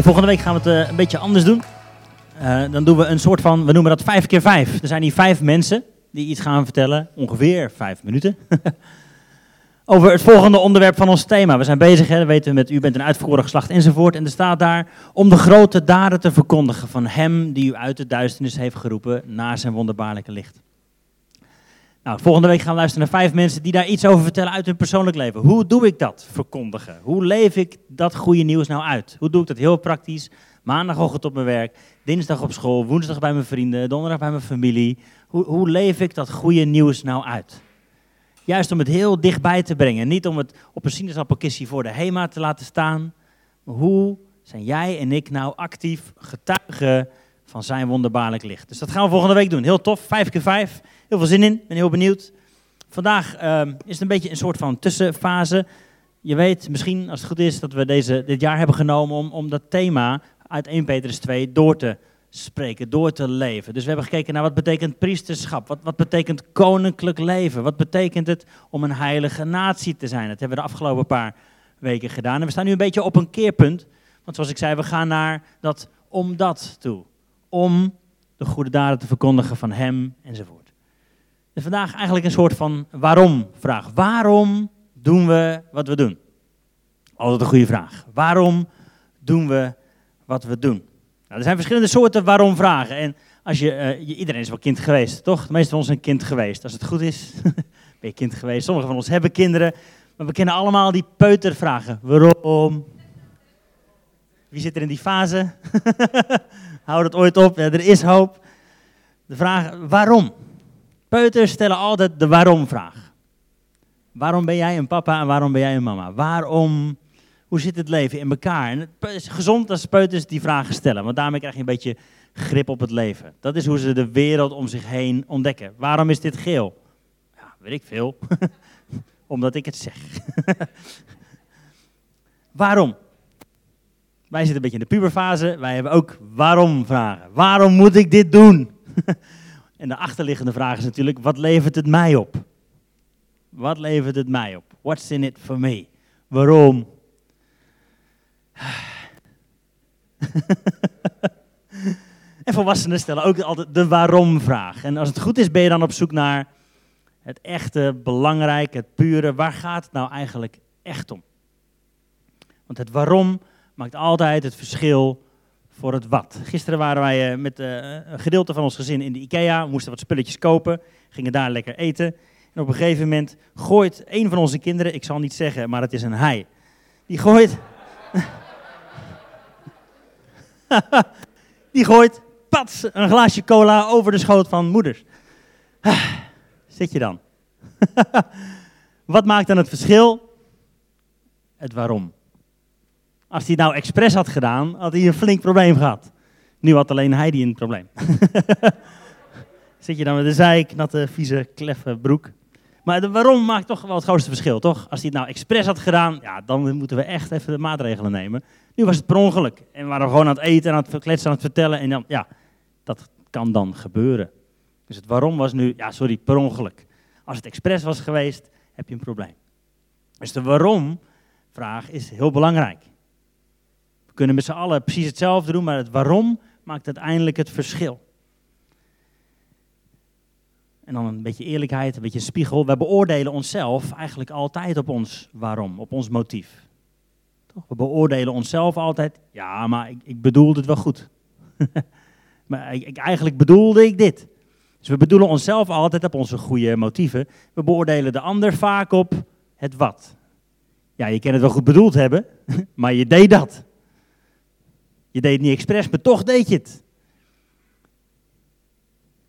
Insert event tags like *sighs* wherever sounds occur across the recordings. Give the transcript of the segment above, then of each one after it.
Volgende week gaan we het eh, een beetje anders doen. Eh, dan doen we een soort van, we noemen dat vijf keer vijf. Er zijn hier vijf mensen die iets gaan vertellen, ongeveer vijf minuten. *laughs* Over het volgende onderwerp van ons thema. We zijn bezig, hè, weten we, met u bent een uitverkoren geslacht enzovoort. En er staat daar om de grote daden te verkondigen van hem die u uit de duisternis heeft geroepen naar zijn wonderbaarlijke licht. Nou, volgende week gaan we luisteren naar vijf mensen die daar iets over vertellen uit hun persoonlijk leven. Hoe doe ik dat verkondigen? Hoe leef ik dat goede nieuws nou uit? Hoe doe ik dat heel praktisch? Maandagochtend op mijn werk, dinsdag op school, woensdag bij mijn vrienden, donderdag bij mijn familie. Hoe, hoe leef ik dat goede nieuws nou uit? Juist om het heel dichtbij te brengen. Niet om het op een sinaasappelkistje voor de HEMA te laten staan. Maar hoe zijn jij en ik nou actief getuigen van zijn wonderbaarlijk licht? Dus dat gaan we volgende week doen. Heel tof, vijf keer vijf. Heel veel zin in, ben heel benieuwd. Vandaag uh, is het een beetje een soort van tussenfase. Je weet misschien, als het goed is, dat we deze, dit jaar hebben genomen om, om dat thema uit 1 Petrus 2 door te spreken, door te leven. Dus we hebben gekeken naar wat betekent priesterschap, wat, wat betekent koninklijk leven, wat betekent het om een heilige natie te zijn. Dat hebben we de afgelopen paar weken gedaan. En we staan nu een beetje op een keerpunt, want zoals ik zei, we gaan naar dat om dat toe. Om de goede daden te verkondigen van hem enzovoort. Dus vandaag eigenlijk een soort van waarom-vraag. Waarom doen we wat we doen? Altijd een goede vraag. Waarom doen we wat we doen? Nou, er zijn verschillende soorten waarom-vragen. En als je, uh, iedereen is wel kind geweest, toch? De meeste van ons zijn kind geweest. Als het goed is, *laughs* ben je kind geweest. Sommigen van ons hebben kinderen. Maar we kennen allemaal die peutervragen. Waarom? Wie zit er in die fase? *laughs* Houd het ooit op. Er is hoop. De vraag, waarom? Peuters stellen altijd de waarom-vraag. Waarom ben jij een papa en waarom ben jij een mama? Waarom, hoe zit het leven in elkaar? En het is gezond als peuters die vragen stellen, want daarmee krijg je een beetje grip op het leven. Dat is hoe ze de wereld om zich heen ontdekken. Waarom is dit geel? Ja, weet ik veel. *laughs* Omdat ik het zeg. *laughs* waarom? Wij zitten een beetje in de puberfase. Wij hebben ook waarom vragen. Waarom moet ik dit doen? *laughs* En de achterliggende vraag is natuurlijk, wat levert het mij op? Wat levert het mij op? What's in it for me? Waarom? *laughs* en volwassenen stellen ook altijd de waarom-vraag. En als het goed is, ben je dan op zoek naar het echte, belangrijke, het pure. Waar gaat het nou eigenlijk echt om? Want het waarom maakt altijd het verschil voor het wat. Gisteren waren wij eh, met eh, een gedeelte van ons gezin in de IKEA, moesten wat spulletjes kopen, gingen daar lekker eten. En op een gegeven moment gooit een van onze kinderen, ik zal niet zeggen, maar het is een hij, die gooit... *laughs* die gooit, pats, een glaasje cola over de schoot van moeders. *sighs* Zit je dan? *laughs* Wat maakt dan het verschil? Het waarom. Als hij het nou expres had gedaan, had hij een flink probleem gehad. Nu had alleen hij die een probleem. *laughs* Zit je dan met een zeik, natte, vieze, kleffe broek. Maar de waarom maakt toch wel het grootste verschil, toch? Als hij het nou expres had gedaan, ja, dan moeten we echt even de maatregelen nemen. Nu was het per ongeluk. En we waren gewoon aan het eten en aan het kletsen, aan het vertellen. En dan, ja, dat kan dan gebeuren. Dus het waarom was nu, ja, sorry, per ongeluk. Als het expres was geweest, heb je een probleem. Dus de waarom-vraag is heel belangrijk. We kunnen met z'n allen precies hetzelfde doen, maar het waarom maakt uiteindelijk het verschil. En dan een beetje eerlijkheid, een beetje spiegel. We beoordelen onszelf eigenlijk altijd op ons waarom, op ons motief. Toch? We beoordelen onszelf altijd, ja, maar ik, ik bedoelde het wel goed. *laughs* maar ik, eigenlijk bedoelde ik dit. Dus we bedoelen onszelf altijd op onze goede motieven. We beoordelen de ander vaak op het wat. Ja, je kan het wel goed bedoeld hebben, *laughs* maar je deed dat. Je deed het niet expres, maar toch deed je het.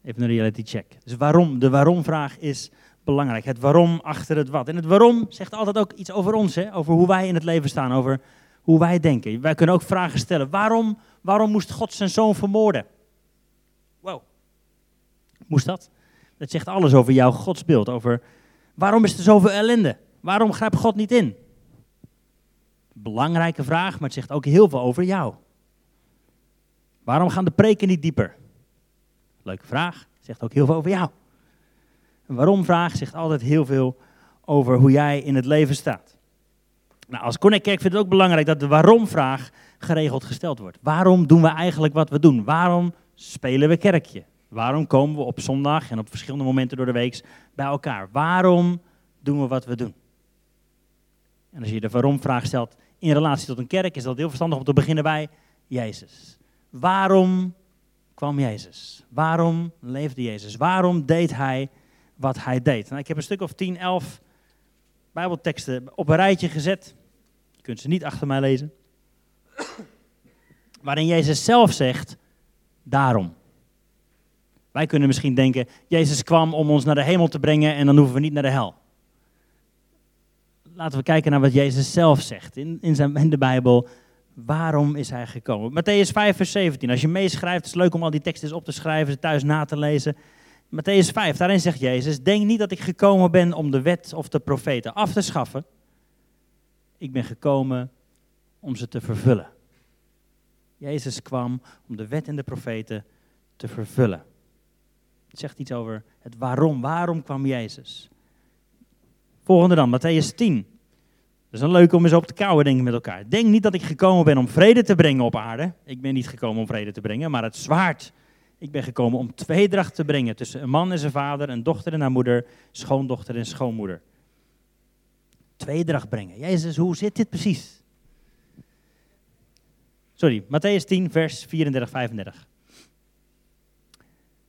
Even een reality check. Dus waarom? De waarom-vraag is belangrijk. Het waarom achter het wat. En het waarom zegt altijd ook iets over ons, hè? over hoe wij in het leven staan, over hoe wij denken. Wij kunnen ook vragen stellen. Waarom, waarom moest God zijn zoon vermoorden? Wow. Moest dat? Dat zegt alles over jouw godsbeeld. Over waarom is er zoveel ellende? Waarom grijpt God niet in? Belangrijke vraag, maar het zegt ook heel veel over jou. Waarom gaan de preken niet dieper? Leuke vraag, zegt ook heel veel over jou. Een waarom vraag zegt altijd heel veel over hoe jij in het leven staat. Nou, als Connect Kerk vindt het ook belangrijk dat de waarom-vraag geregeld gesteld wordt. Waarom doen we eigenlijk wat we doen? Waarom spelen we kerkje? Waarom komen we op zondag en op verschillende momenten door de week bij elkaar? Waarom doen we wat we doen? En als je de waarom-vraag stelt in relatie tot een kerk, is dat heel verstandig om te beginnen bij Jezus. Waarom kwam Jezus? Waarom leefde Jezus? Waarom deed hij wat hij deed? Nou, ik heb een stuk of 10, 11 Bijbelteksten op een rijtje gezet. Je kunt ze niet achter mij lezen. *coughs* Waarin Jezus zelf zegt, daarom. Wij kunnen misschien denken, Jezus kwam om ons naar de hemel te brengen en dan hoeven we niet naar de hel. Laten we kijken naar wat Jezus zelf zegt in, in, zijn, in de Bijbel. Waarom is hij gekomen? Matthäus 5, vers 17. Als je meeschrijft, het is leuk om al die teksten op te schrijven, thuis na te lezen. Matthäus 5, daarin zegt Jezus: Denk niet dat ik gekomen ben om de wet of de profeten af te schaffen. Ik ben gekomen om ze te vervullen. Jezus kwam om de wet en de profeten te vervullen. Het zegt iets over het waarom. Waarom kwam Jezus? Volgende dan, Matthäus 10. Dat is een leuk om eens op te kouwen, denk ik, met elkaar. Denk niet dat ik gekomen ben om vrede te brengen op aarde. Ik ben niet gekomen om vrede te brengen, maar het zwaard. Ik ben gekomen om tweedracht te brengen tussen een man en zijn vader, een dochter en haar moeder, schoondochter en schoonmoeder. Tweedracht brengen. Jezus, hoe zit dit precies? Sorry, Matthäus 10, vers 34, 35.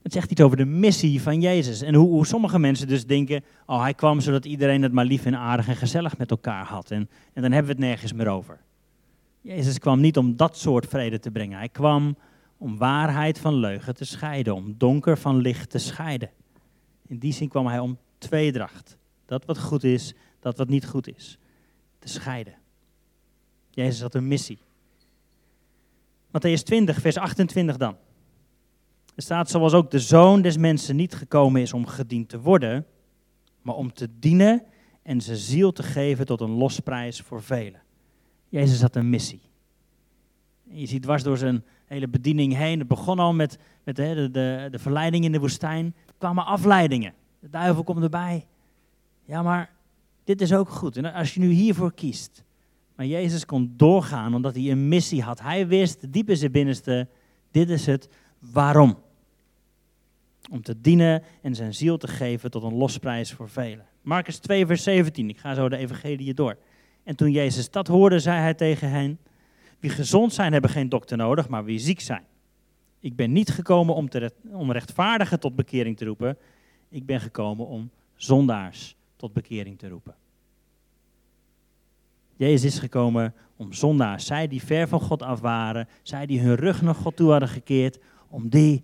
Het zegt iets over de missie van Jezus. En hoe, hoe, sommige mensen dus denken, oh hij kwam zodat iedereen het maar lief en aardig en gezellig met elkaar had. En, en dan hebben we het nergens meer over. Jezus kwam niet om dat soort vrede te brengen. Hij kwam om waarheid van leugen te scheiden, om donker van licht te scheiden. In die zin kwam hij om tweedracht. Dat wat goed is, dat wat niet goed is. Te scheiden. Jezus had een missie. Matthäus 20, vers 28 dan. Er staat zoals ook de zoon des mensen niet gekomen is om gediend te worden, maar om te dienen en zijn ziel te geven tot een losprijs voor velen. Jezus had een missie. je ziet dwars door zijn hele bediening heen. Het begon al met, met de, de, de verleiding in de woestijn. Er kwamen afleidingen. De duivel komt erbij. Ja, maar dit is ook goed. En als je nu hiervoor kiest. Maar Jezus kon doorgaan omdat hij een missie had. Hij wist diep in zijn binnenste, dit is het waarom. Om te dienen en zijn ziel te geven tot een losprijs voor velen. Marcus 2, vers 17. Ik ga zo de evangelie door. En toen Jezus dat hoorde, zei hij tegen hen... Wie gezond zijn, hebben geen dokter nodig, maar wie ziek zijn. Ik ben niet gekomen om, te, om rechtvaardigen tot bekering te roepen. Ik ben gekomen om zondaars tot bekering te roepen. Jezus is gekomen om zondaars, zij die ver van God af waren, zij die hun rug naar God toe hadden gekeerd, om die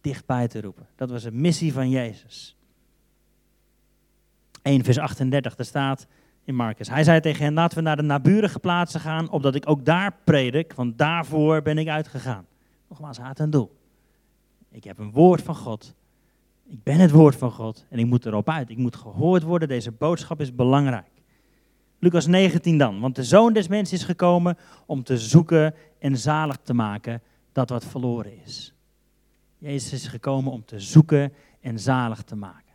dichtbij te roepen. Dat was een missie van Jezus. 1 vers 38, daar staat, in Marcus. Hij zei tegen hen, laten we naar de naburige plaatsen gaan, opdat ik ook daar predik, want daarvoor ben ik uitgegaan. Nogmaals, had een doel. Ik heb een woord van God. Ik ben het woord van God en ik moet erop uit. Ik moet gehoord worden. Deze boodschap is belangrijk. Lucas 19 dan. Want de zoon des mensen is gekomen om te zoeken en zalig te maken dat wat verloren is. Jezus is gekomen om te zoeken en zalig te maken.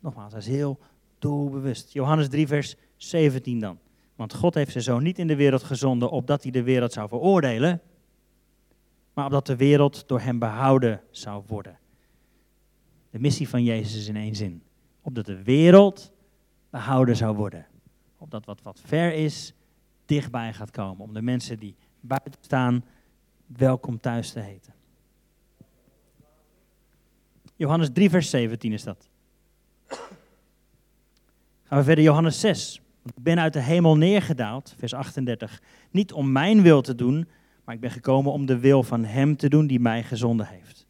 Nogmaals, hij is heel doelbewust. Johannes 3, vers 17 dan. Want God heeft zijn zoon niet in de wereld gezonden opdat hij de wereld zou veroordelen, maar opdat de wereld door hem behouden zou worden. De missie van Jezus is in één zin. Opdat de wereld behouden zou worden. Opdat wat wat ver is, dichtbij gaat komen. Om de mensen die buiten staan, welkom thuis te heten. Johannes 3, vers 17 is dat. Gaan we verder, Johannes 6. Ik ben uit de hemel neergedaald, vers 38. Niet om mijn wil te doen, maar ik ben gekomen om de wil van Hem te doen die mij gezonden heeft.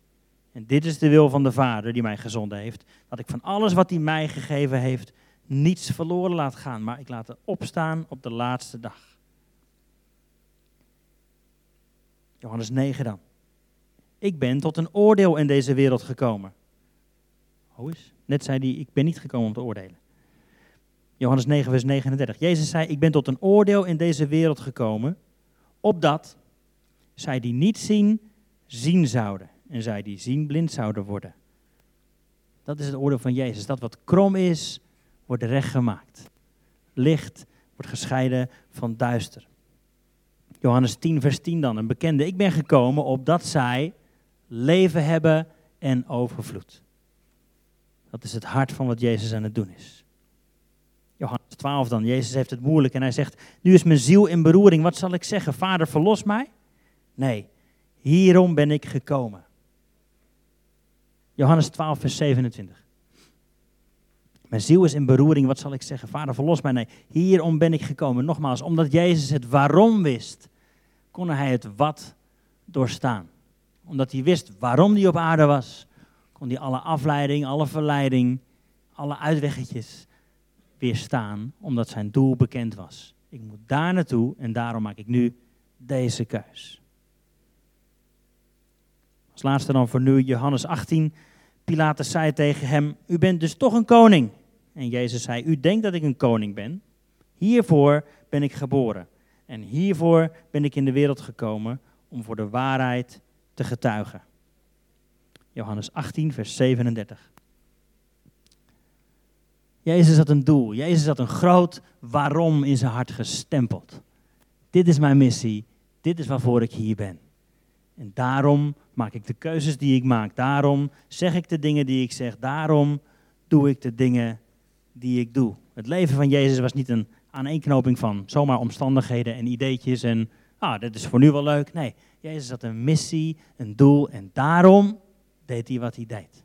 En dit is de wil van de Vader die mij gezonden heeft. Dat ik van alles wat hij mij gegeven heeft, niets verloren laat gaan, maar ik laat het opstaan op de laatste dag. Johannes 9 dan. Ik ben tot een oordeel in deze wereld gekomen. Hoe is? Net zei hij, ik ben niet gekomen om te oordelen. Johannes 9, vers 39. Jezus zei, ik ben tot een oordeel in deze wereld gekomen, opdat zij die niet zien, zien zouden. En zij die zien, blind zouden worden. Dat is het oordeel van Jezus. Dat wat krom is, wordt recht gemaakt. Licht wordt gescheiden van duister. Johannes 10, vers 10 dan, een bekende. Ik ben gekomen opdat zij leven hebben en overvloed. Dat is het hart van wat Jezus aan het doen is. Johannes 12 dan. Jezus heeft het moeilijk en hij zegt: Nu is mijn ziel in beroering. Wat zal ik zeggen? Vader, verlos mij? Nee, hierom ben ik gekomen. Johannes 12, vers 27. Mijn ziel is in beroering. Wat zal ik zeggen? Vader, verlos mij? Nee, hierom ben ik gekomen. Nogmaals, omdat Jezus het waarom wist, kon hij het wat doorstaan. Omdat hij wist waarom hij op aarde was, kon hij alle afleiding, alle verleiding, alle uitweggetjes weerstaan, omdat zijn doel bekend was. Ik moet daar naartoe en daarom maak ik nu deze keus. Als laatste dan voor nu Johannes 18. Pilatus zei tegen hem: U bent dus toch een koning. En Jezus zei: U denkt dat ik een koning ben. Hiervoor ben ik geboren. En hiervoor ben ik in de wereld gekomen om voor de waarheid te getuigen. Johannes 18, vers 37. Jezus had een doel. Jezus had een groot waarom in zijn hart gestempeld. Dit is mijn missie. Dit is waarvoor ik hier ben. En daarom maak ik de keuzes die ik maak. Daarom zeg ik de dingen die ik zeg. Daarom doe ik de dingen die ik doe. Het leven van Jezus was niet een aaneenknoping van zomaar omstandigheden en ideetjes en ah, dit is voor nu wel leuk. Nee, Jezus had een missie, een doel en daarom deed hij wat hij deed.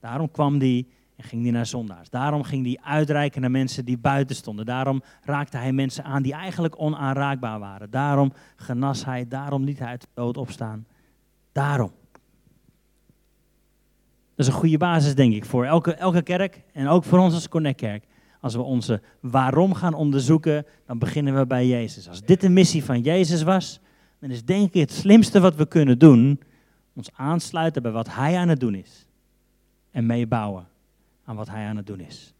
Daarom kwam hij en ging hij naar zondaars. Daarom ging hij uitreiken naar mensen die buiten stonden. Daarom raakte hij mensen aan die eigenlijk onaanraakbaar waren. Daarom genas hij, daarom liet hij uit de dood opstaan. Daarom. Dat is een goede basis, denk ik, voor elke, elke kerk en ook voor ons als Connect-kerk. Als we onze waarom gaan onderzoeken, dan beginnen we bij Jezus. Als dit de missie van Jezus was, dan is denk ik het slimste wat we kunnen doen, ons aansluiten bij wat Hij aan het doen is. En meebouwen aan wat Hij aan het doen is.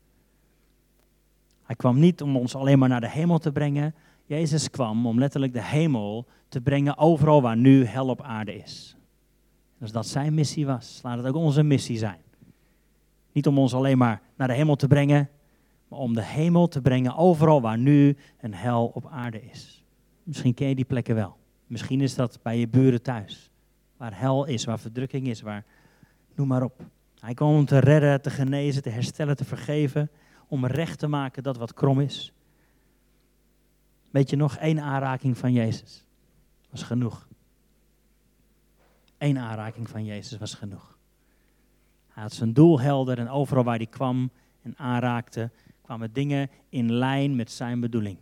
Hij kwam niet om ons alleen maar naar de hemel te brengen. Jezus kwam om letterlijk de hemel te brengen overal waar nu hel op aarde is. Als dat zijn missie was, laat het ook onze missie zijn. Niet om ons alleen maar naar de hemel te brengen, maar om de hemel te brengen overal waar nu een hel op aarde is. Misschien ken je die plekken wel. Misschien is dat bij je buren thuis. Waar hel is, waar verdrukking is, waar. Noem maar op. Hij kwam om te redden, te genezen, te herstellen, te vergeven. Om recht te maken dat wat krom is. Weet je nog, één aanraking van Jezus was genoeg. Eén aanraking van Jezus was genoeg. Hij had zijn doel helder en overal waar hij kwam en aanraakte, kwamen dingen in lijn met zijn bedoeling.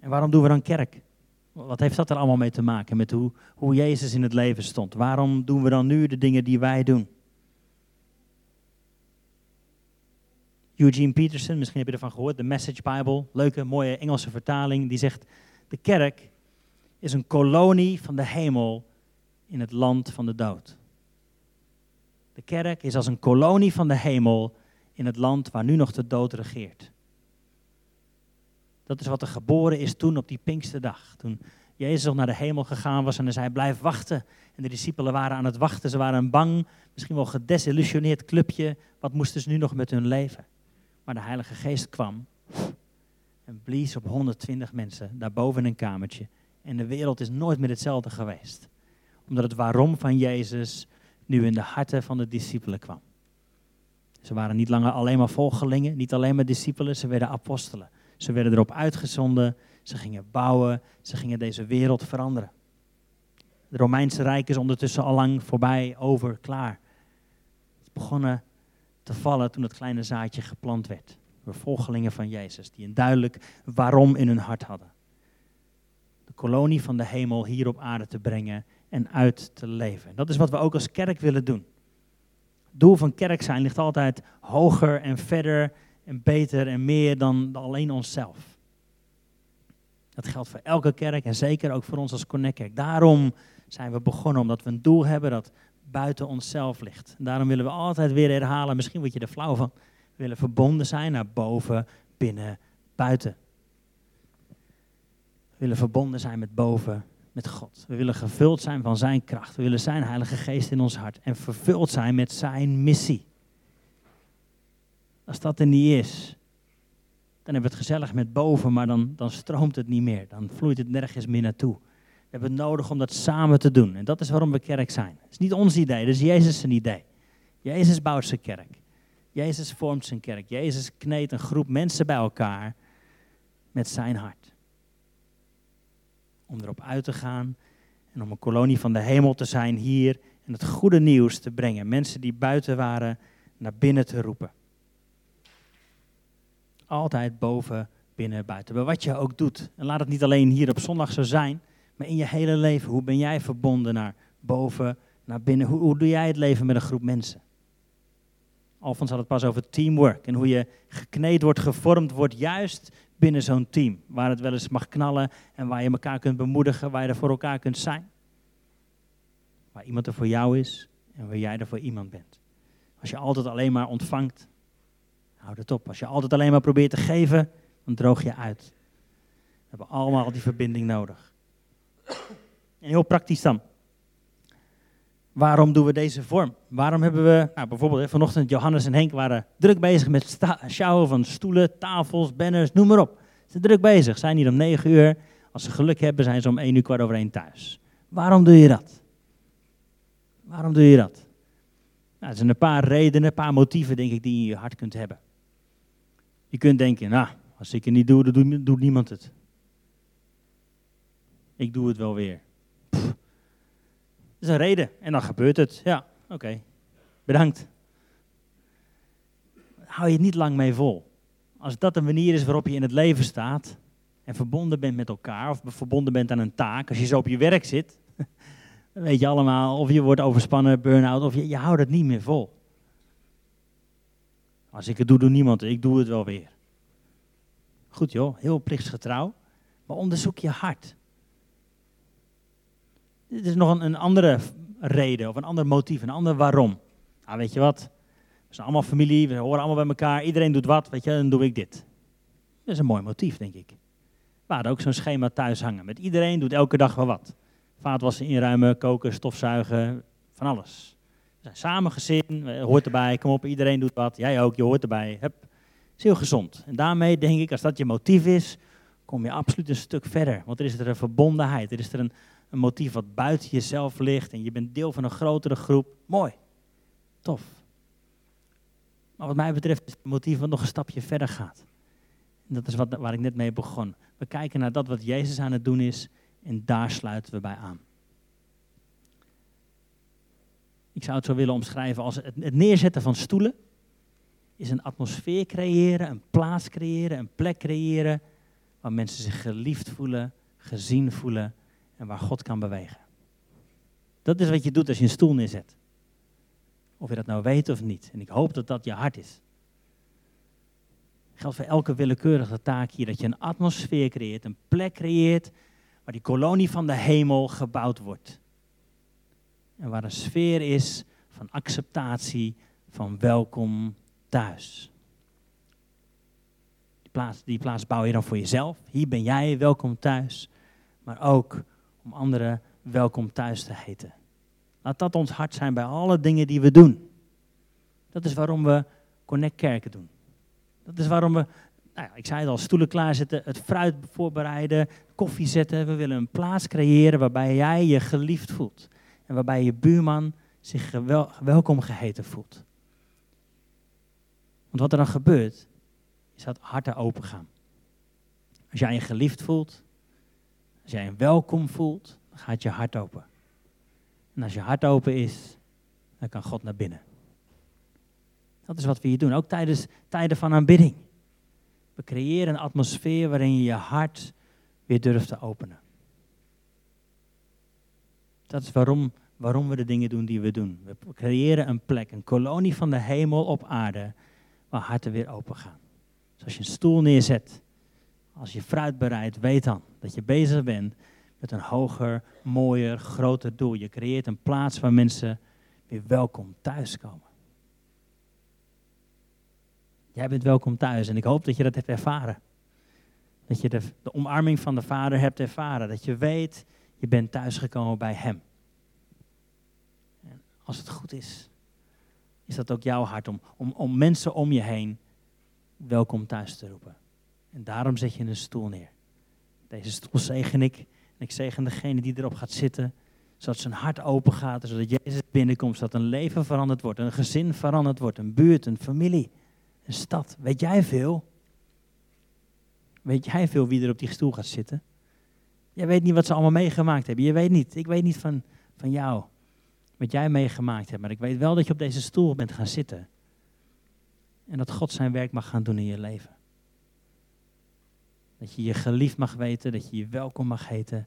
En waarom doen we dan kerk? Wat heeft dat er allemaal mee te maken met hoe, hoe Jezus in het leven stond? Waarom doen we dan nu de dingen die wij doen? Eugene Peterson, misschien heb je ervan gehoord, de Message Bible, leuke, mooie Engelse vertaling, die zegt: De kerk is een kolonie van de hemel in het land van de dood. De kerk is als een kolonie van de hemel in het land waar nu nog de dood regeert. Dat is wat er geboren is toen op die Pinksterdag. Toen Jezus nog naar de hemel gegaan was en hij zei: Blijf wachten. En de discipelen waren aan het wachten. Ze waren een bang, misschien wel gedesillusioneerd clubje. Wat moesten ze nu nog met hun leven? Maar de Heilige Geest kwam en blies op 120 mensen daarboven in een kamertje. En de wereld is nooit meer hetzelfde geweest. Omdat het waarom van Jezus nu in de harten van de discipelen kwam. Ze waren niet langer alleen maar volgelingen, niet alleen maar discipelen, ze werden apostelen. Ze werden erop uitgezonden, ze gingen bouwen, ze gingen deze wereld veranderen. Het Romeinse Rijk is ondertussen al lang voorbij, over, klaar. Het begonnen te vallen toen het kleine zaadje geplant werd. Door volgelingen van Jezus, die een duidelijk waarom in hun hart hadden. De kolonie van de hemel hier op aarde te brengen en uit te leven. Dat is wat we ook als kerk willen doen. Het doel van kerk zijn ligt altijd hoger en verder en beter en meer dan alleen onszelf. Dat geldt voor elke kerk en zeker ook voor ons als Connect Daarom zijn we begonnen, omdat we een doel hebben dat buiten onszelf ligt. En daarom willen we altijd weer herhalen, misschien word je er flauw van. We willen verbonden zijn naar boven, binnen, buiten. We willen verbonden zijn met boven, met God. We willen gevuld zijn van Zijn kracht. We willen Zijn Heilige Geest in ons hart en vervuld zijn met Zijn missie. Als dat er niet is, Dan hebben we het gezellig met boven, maar dan, dan stroomt het niet meer. Dan vloeit het nergens meer naartoe. We hebben het nodig om dat samen te doen. En dat is waarom we kerk zijn. Het is niet ons idee, het is Jezus' idee. Jezus bouwt zijn kerk. Jezus vormt zijn kerk. Jezus kneedt een groep mensen bij elkaar met zijn hart. Om erop uit te gaan en om een kolonie van de hemel te zijn hier en het goede nieuws te brengen. Mensen die buiten waren naar binnen te roepen. Altijd boven, binnen, buiten. Bij wat je ook doet. En laat het niet alleen hier op zondag zo zijn, maar in je hele leven. Hoe ben jij verbonden naar boven, naar binnen? Hoe, doe jij het leven met een groep mensen? Alfons had het pas over teamwork en hoe je gekneed wordt, gevormd wordt, juist binnen zo'n team. Waar het wel eens mag knallen en waar je elkaar kunt bemoedigen, waar je er voor elkaar kunt zijn. Waar iemand er voor jou is en waar jij er voor iemand bent. Als je altijd alleen maar ontvangt, houd het op. Als je altijd alleen maar probeert te geven, dan droog je uit. We hebben allemaal die verbinding nodig. En heel praktisch dan. Waarom doen we deze vorm? Waarom hebben we, nou bijvoorbeeld vanochtend Johannes en Henk waren druk bezig met sjouwen van stoelen, tafels, banners, noem maar op. Ze zijn druk bezig, zijn hier om negen uur. Als ze geluk hebben zijn ze om één uur kwart over één thuis. Waarom doe je dat? Waarom doe je dat? Nou, er zijn een paar redenen, een paar motieven denk ik die je in je hart kunt hebben. Je kunt denken, nou, als ik het niet doe, dan doet niemand het. Ik doe het wel weer. Dat is een reden. En dan gebeurt het. Ja, oké. Bedankt. Hou je het niet lang mee vol. Als dat een manier is waarop je in het leven staat en verbonden bent met elkaar of verbonden bent aan een taak, als je zo op je werk zit, *laughs* dan weet je allemaal of je wordt overspannen, burn-out of je, je houdt het niet meer vol. Als ik het doe, doet niemand. Ik doe het wel weer. Goed joh, heel plichtsgetrouw. Maar onderzoek je hart. Dit is nog een, een, andere reden of een ander motief, een ander waarom. Nou, weet je wat? We zijn allemaal familie, we horen allemaal bij elkaar, iedereen doet wat, weet je, dan doe ik dit. Dat is een mooi motief, denk ik. We hadden ook zo'n schema thuis hangen. Met iedereen doet elke dag wel wat. Vaatwassen inruimen, koken, stofzuigen, van alles. We zijn samen gezin, hoort erbij, kom op, iedereen doet wat. Jij ook, je hoort erbij. Hup. is heel gezond. En daarmee denk ik, als dat je motief is, kom je absoluut een stuk verder. Want er is er een verbondenheid, er is er een, een motief wat buiten jezelf ligt en je bent deel van een grotere groep. Mooi, tof. Maar wat mij betreft is het motief wat nog een stapje verder gaat. En dat is wat, waar ik net mee begon. We kijken naar dat wat Jezus aan het doen is en daar sluiten we bij aan. Ik zou het zo willen omschrijven als het, het neerzetten van stoelen is een atmosfeer creëren, een plaats creëren, een plek creëren waar mensen zich geliefd voelen, gezien voelen en waar God kan bewegen. Dat is wat je doet als je een stoel neerzet. Of je dat nou weet of niet. En ik hoop dat dat je hart is. geldt voor elke willekeurige taak hier. Dat je een atmosfeer creëert, een plek creëert waar die kolonie van de hemel gebouwd wordt. En waar een sfeer is van acceptatie, van welkom thuis. Die plaats, die plaats bouw je dan voor jezelf. Hier ben jij welkom thuis. Maar ook om anderen welkom thuis te heten. Laat dat ons hart zijn bij alle dingen die we doen. Dat is waarom we Connect Kerken doen. Dat is waarom we, nou ja, ik zei het al, stoelen klaarzetten, het fruit voorbereiden, koffie zetten. We willen een plaats creëren waarbij jij je geliefd voelt. En waarbij je buurman zich welkom geheten voelt. Want wat er dan gebeurt, is dat harten open gaan. Als jij je geliefd voelt, als jij een welkom voelt, dan gaat je hart open. En als je hart open is, dan kan God naar binnen. Dat is wat we hier doen, ook tijdens tijden van aanbidding. We creëren een atmosfeer waarin je je hart weer durft te openen. Dat is waarom, waarom we de dingen doen die we doen. We creëren een plek, een kolonie van de hemel op aarde, waar harten weer open gaan. Dus als je een stoel neerzet, als je fruit bereidt, weet dan dat je bezig bent met een hoger, mooier, groter doel. Je creëert een plaats waar mensen weer welkom thuiskomen. Jij bent welkom thuis en ik hoop dat je dat hebt ervaren. Dat je de, omarming van de Vader hebt ervaren. Dat je weet, je bent thuisgekomen bij Hem. En als het goed is, is dat ook jouw hart om, om, om mensen om je heen welkom thuis te roepen. En daarom zet je een stoel neer. Deze stoel zegen ik. En ik zegen degene die erop gaat zitten. Zodat zijn hart open gaat. Zodat Jezus binnenkomt. Zodat een leven veranderd wordt. Een gezin veranderd wordt. Een buurt, een familie. Een stad. Weet jij veel? Weet jij veel wie er op die stoel gaat zitten? Jij weet niet wat ze allemaal meegemaakt hebben. Je weet niet. Ik weet niet van, van jou. Wat jij meegemaakt hebt. Maar ik weet wel dat je op deze stoel bent gaan zitten. En dat God zijn werk mag gaan doen in je leven. Dat je je geliefd mag weten, dat je je welkom mag heten.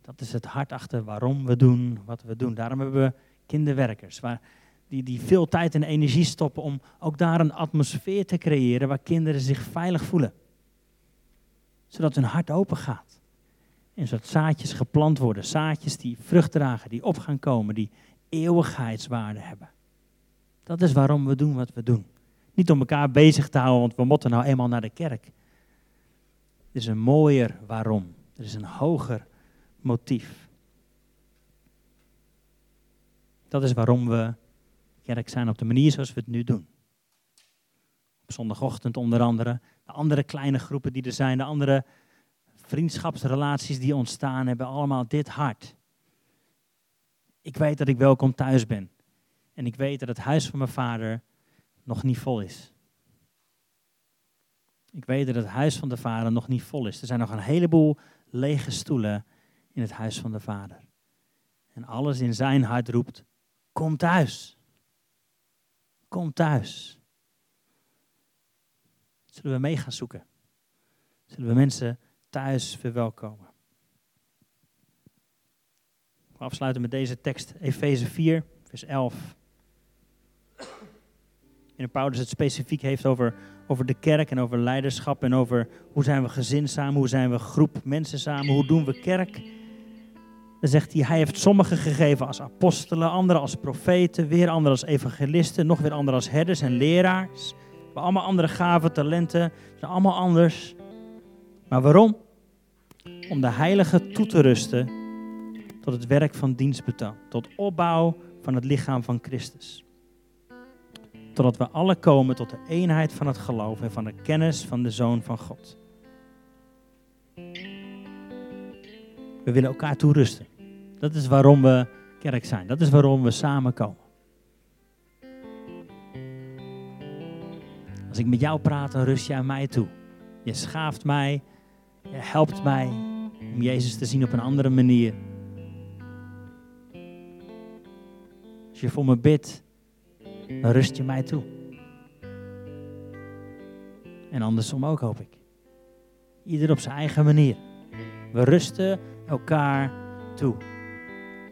Dat is het hart achter waarom we doen wat we doen. Daarom hebben we kinderwerkers, waar, die, die veel tijd en energie stoppen om ook daar een atmosfeer te creëren waar kinderen zich veilig voelen. Zodat hun hart open gaat. En zodat zaadjes geplant worden, zaadjes die vrucht dragen, die op gaan komen, die eeuwigheidswaarde hebben. Dat is waarom we doen wat we doen. Niet om elkaar bezig te houden, want we moeten nou eenmaal naar de kerk. Er is een mooier waarom. Er is een hoger motief. Dat is waarom we kerk zijn op de manier zoals we het nu doen. Op zondagochtend onder andere. De andere kleine groepen die er zijn, de andere vriendschapsrelaties die ontstaan, hebben allemaal dit hart. Ik weet dat ik welkom thuis ben. En ik weet dat het huis van mijn vader nog niet vol is. Ik weet dat het huis van de vader nog niet vol is. Er zijn nog een heleboel lege stoelen in het huis van de vader. En alles in zijn hart roept, kom thuis. Kom thuis. Zullen we mee gaan zoeken? Zullen we mensen thuis verwelkomen? We afsluiten met deze tekst, Efeze 4, vers 11 en Paulus het specifiek heeft over, over de kerk en over leiderschap en over hoe zijn we gezin samen, hoe zijn we groep mensen samen, hoe doen we kerk. Dan zegt hij, hij heeft sommigen gegeven als apostelen, anderen als profeten, weer anderen als evangelisten, nog weer anderen als herders en leraars. We allemaal andere gaven, talenten, zijn allemaal anders. Maar waarom? Om de heilige toe te rusten tot het werk van dienstbetoon, tot opbouw van het lichaam van Christus totdat we alle komen tot de eenheid van het geloof en van de kennis van de Zoon van God. We willen elkaar toerusten. Dat is waarom we kerk zijn. Dat is waarom we samenkomen. Als ik met jou praat, dan rust jij mij toe. Je schaaft mij, je helpt mij om Jezus te zien op een andere manier. Als je voor me bidt, rust je mij toe. En andersom ook, hoop ik. Ieder op zijn eigen manier. We rusten elkaar toe.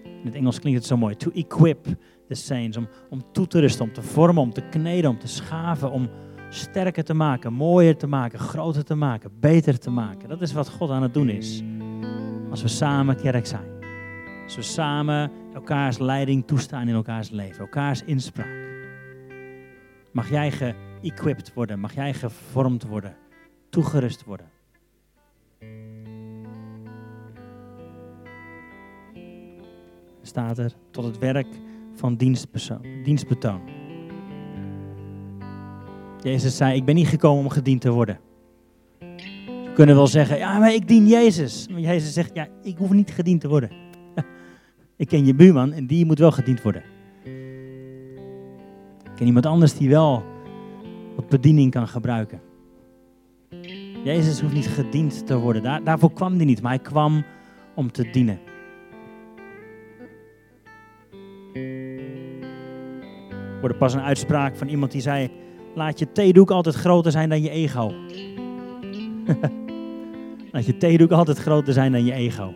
In het Engels klinkt het zo mooi. To equip the saints. Om, om toe te rusten, om te vormen, om te kneden, om te schaven, om sterker te maken, mooier te maken, groter te maken, beter te maken. Dat is wat God aan het doen is. Als we samen kerk zijn. Als we samen elkaars leiding toestaan in elkaars leven, elkaars inspraak. Mag jij geëquipped worden, mag jij gevormd worden, toegerust worden. Staat er tot het werk van dienstbetoon. Jezus zei, ik ben niet gekomen om gediend te worden. We kunnen wel zeggen, ja, maar ik dien Jezus. Maar Jezus zegt, ja, ik hoef niet gediend te worden. *laughs* ik ken je buurman en die moet wel gediend worden. En iemand anders die wel wat bediening kan gebruiken. Jezus hoeft niet gediend te worden. Daar, daarvoor kwam hij niet, maar hij kwam om te dienen. Ik hoorde pas een uitspraak van iemand die zei: Laat je theedoek altijd groter zijn dan je ego. *laughs* Laat je theedoek altijd groter zijn dan je ego.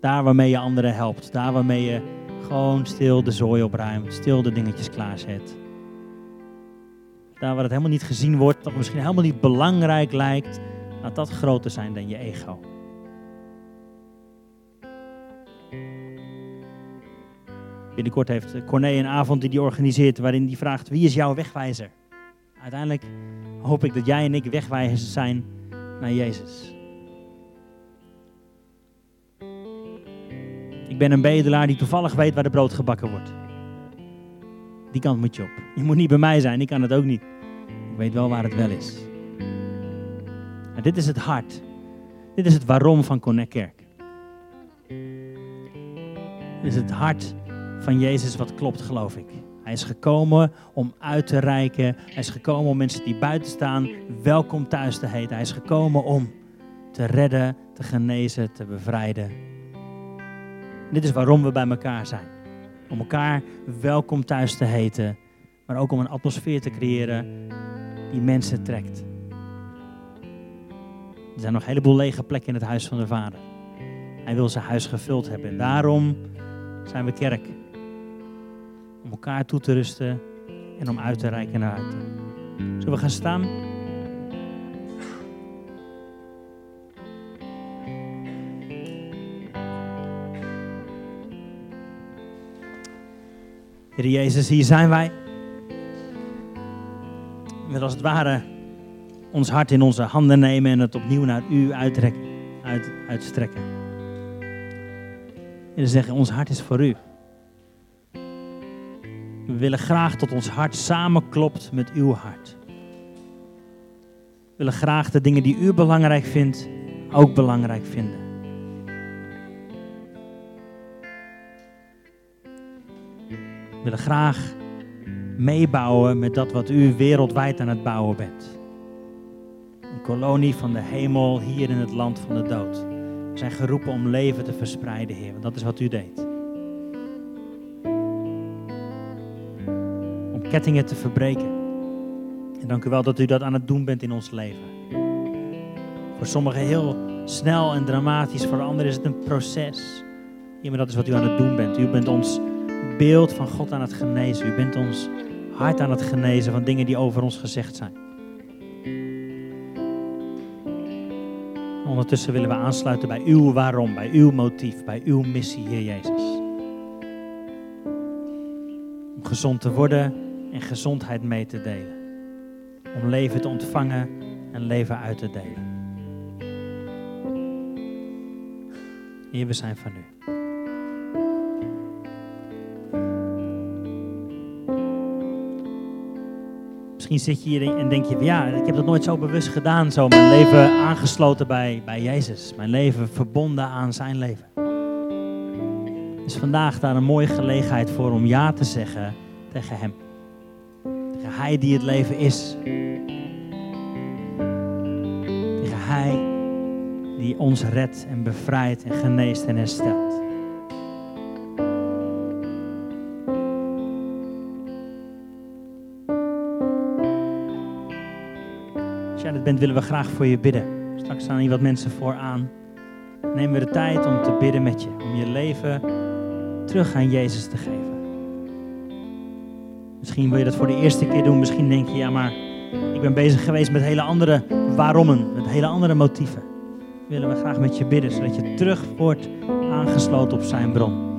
Daar waarmee je anderen helpt, daar waarmee je gewoon stil de zooi opruimt, stil de dingetjes klaarzet. Daar waar het helemaal niet gezien wordt, dat misschien helemaal niet belangrijk lijkt, laat dat groter zijn dan je ego. Binnenkort heeft Corné een avond die hij organiseert waarin hij vraagt wie is jouw wegwijzer? Uiteindelijk hoop ik dat jij en ik wegwijzers zijn naar Jezus. Ik ben een bedelaar die toevallig weet waar de brood gebakken wordt. Die kant moet je op. Je moet niet bij mij zijn, ik kan het ook niet. Ik weet wel waar het wel is. En dit is het hart. Dit is het waarom van Connect Kerk. Dit is het hart van Jezus wat klopt, geloof ik. Hij is gekomen om uit te reiken. Hij is gekomen om mensen die buiten staan welkom thuis te heten. Hij is gekomen om te redden, te genezen, te bevrijden. Dit is waarom we bij elkaar zijn. Om elkaar welkom thuis te heten, maar ook om een atmosfeer te creëren die mensen trekt. Er zijn nog een heleboel lege plekken in het huis van de Vader. Hij wil zijn huis gevuld hebben. En daarom zijn we kerk. Om elkaar toe te rusten en om uit te reiken naar buiten. Zullen we gaan staan? Heer Jezus, hier zijn wij. Met als het ware ons hart in onze handen nemen en het opnieuw naar u uitrekken, uit, uitstrekken. En zeggen, ons hart is voor u. We willen graag dat ons hart samenklopt met uw hart. We willen graag de dingen die u belangrijk vindt, ook belangrijk vinden. Willen graag meebouwen met dat wat u wereldwijd aan het bouwen bent. Een kolonie van de hemel hier in het land van de dood. We zijn geroepen om leven te verspreiden, Heer, want dat is wat u deed. Om kettingen te verbreken. En dank u wel dat u dat aan het doen bent in ons leven. Voor sommigen heel snel en dramatisch, voor anderen is het een proces. Heer, maar dat is wat u aan het doen bent. U bent ons beeld van God aan het genezen. U bent ons hart aan het genezen van dingen die over ons gezegd zijn. Ondertussen willen we aansluiten bij uw waarom, bij uw motief, bij uw missie, Heer Jezus. Om gezond te worden en gezondheid mee te delen. Om leven te ontvangen en leven uit te delen. Heer, we zijn van u. Misschien zit je hier en denk je van ja, ik heb dat nooit zo bewust gedaan. Zo mijn leven aangesloten bij, bij Jezus. Mijn leven verbonden aan zijn leven. Is vandaag daar een mooie gelegenheid voor om ja te zeggen tegen hem. Tegen hij die het leven is. Tegen hij die ons redt en bevrijdt en geneest en herstelt. Bent, willen we graag voor je bidden. Straks staan hier wat mensen vooraan. Neem we de tijd om te bidden met je. Om je leven terug aan Jezus te geven. Misschien wil je dat voor de eerste keer doen. Misschien denk je, ja maar ik ben bezig geweest met hele andere waarommen. Met hele andere motieven. Willen we graag met je bidden. Zodat je terug wordt aangesloten op zijn bron.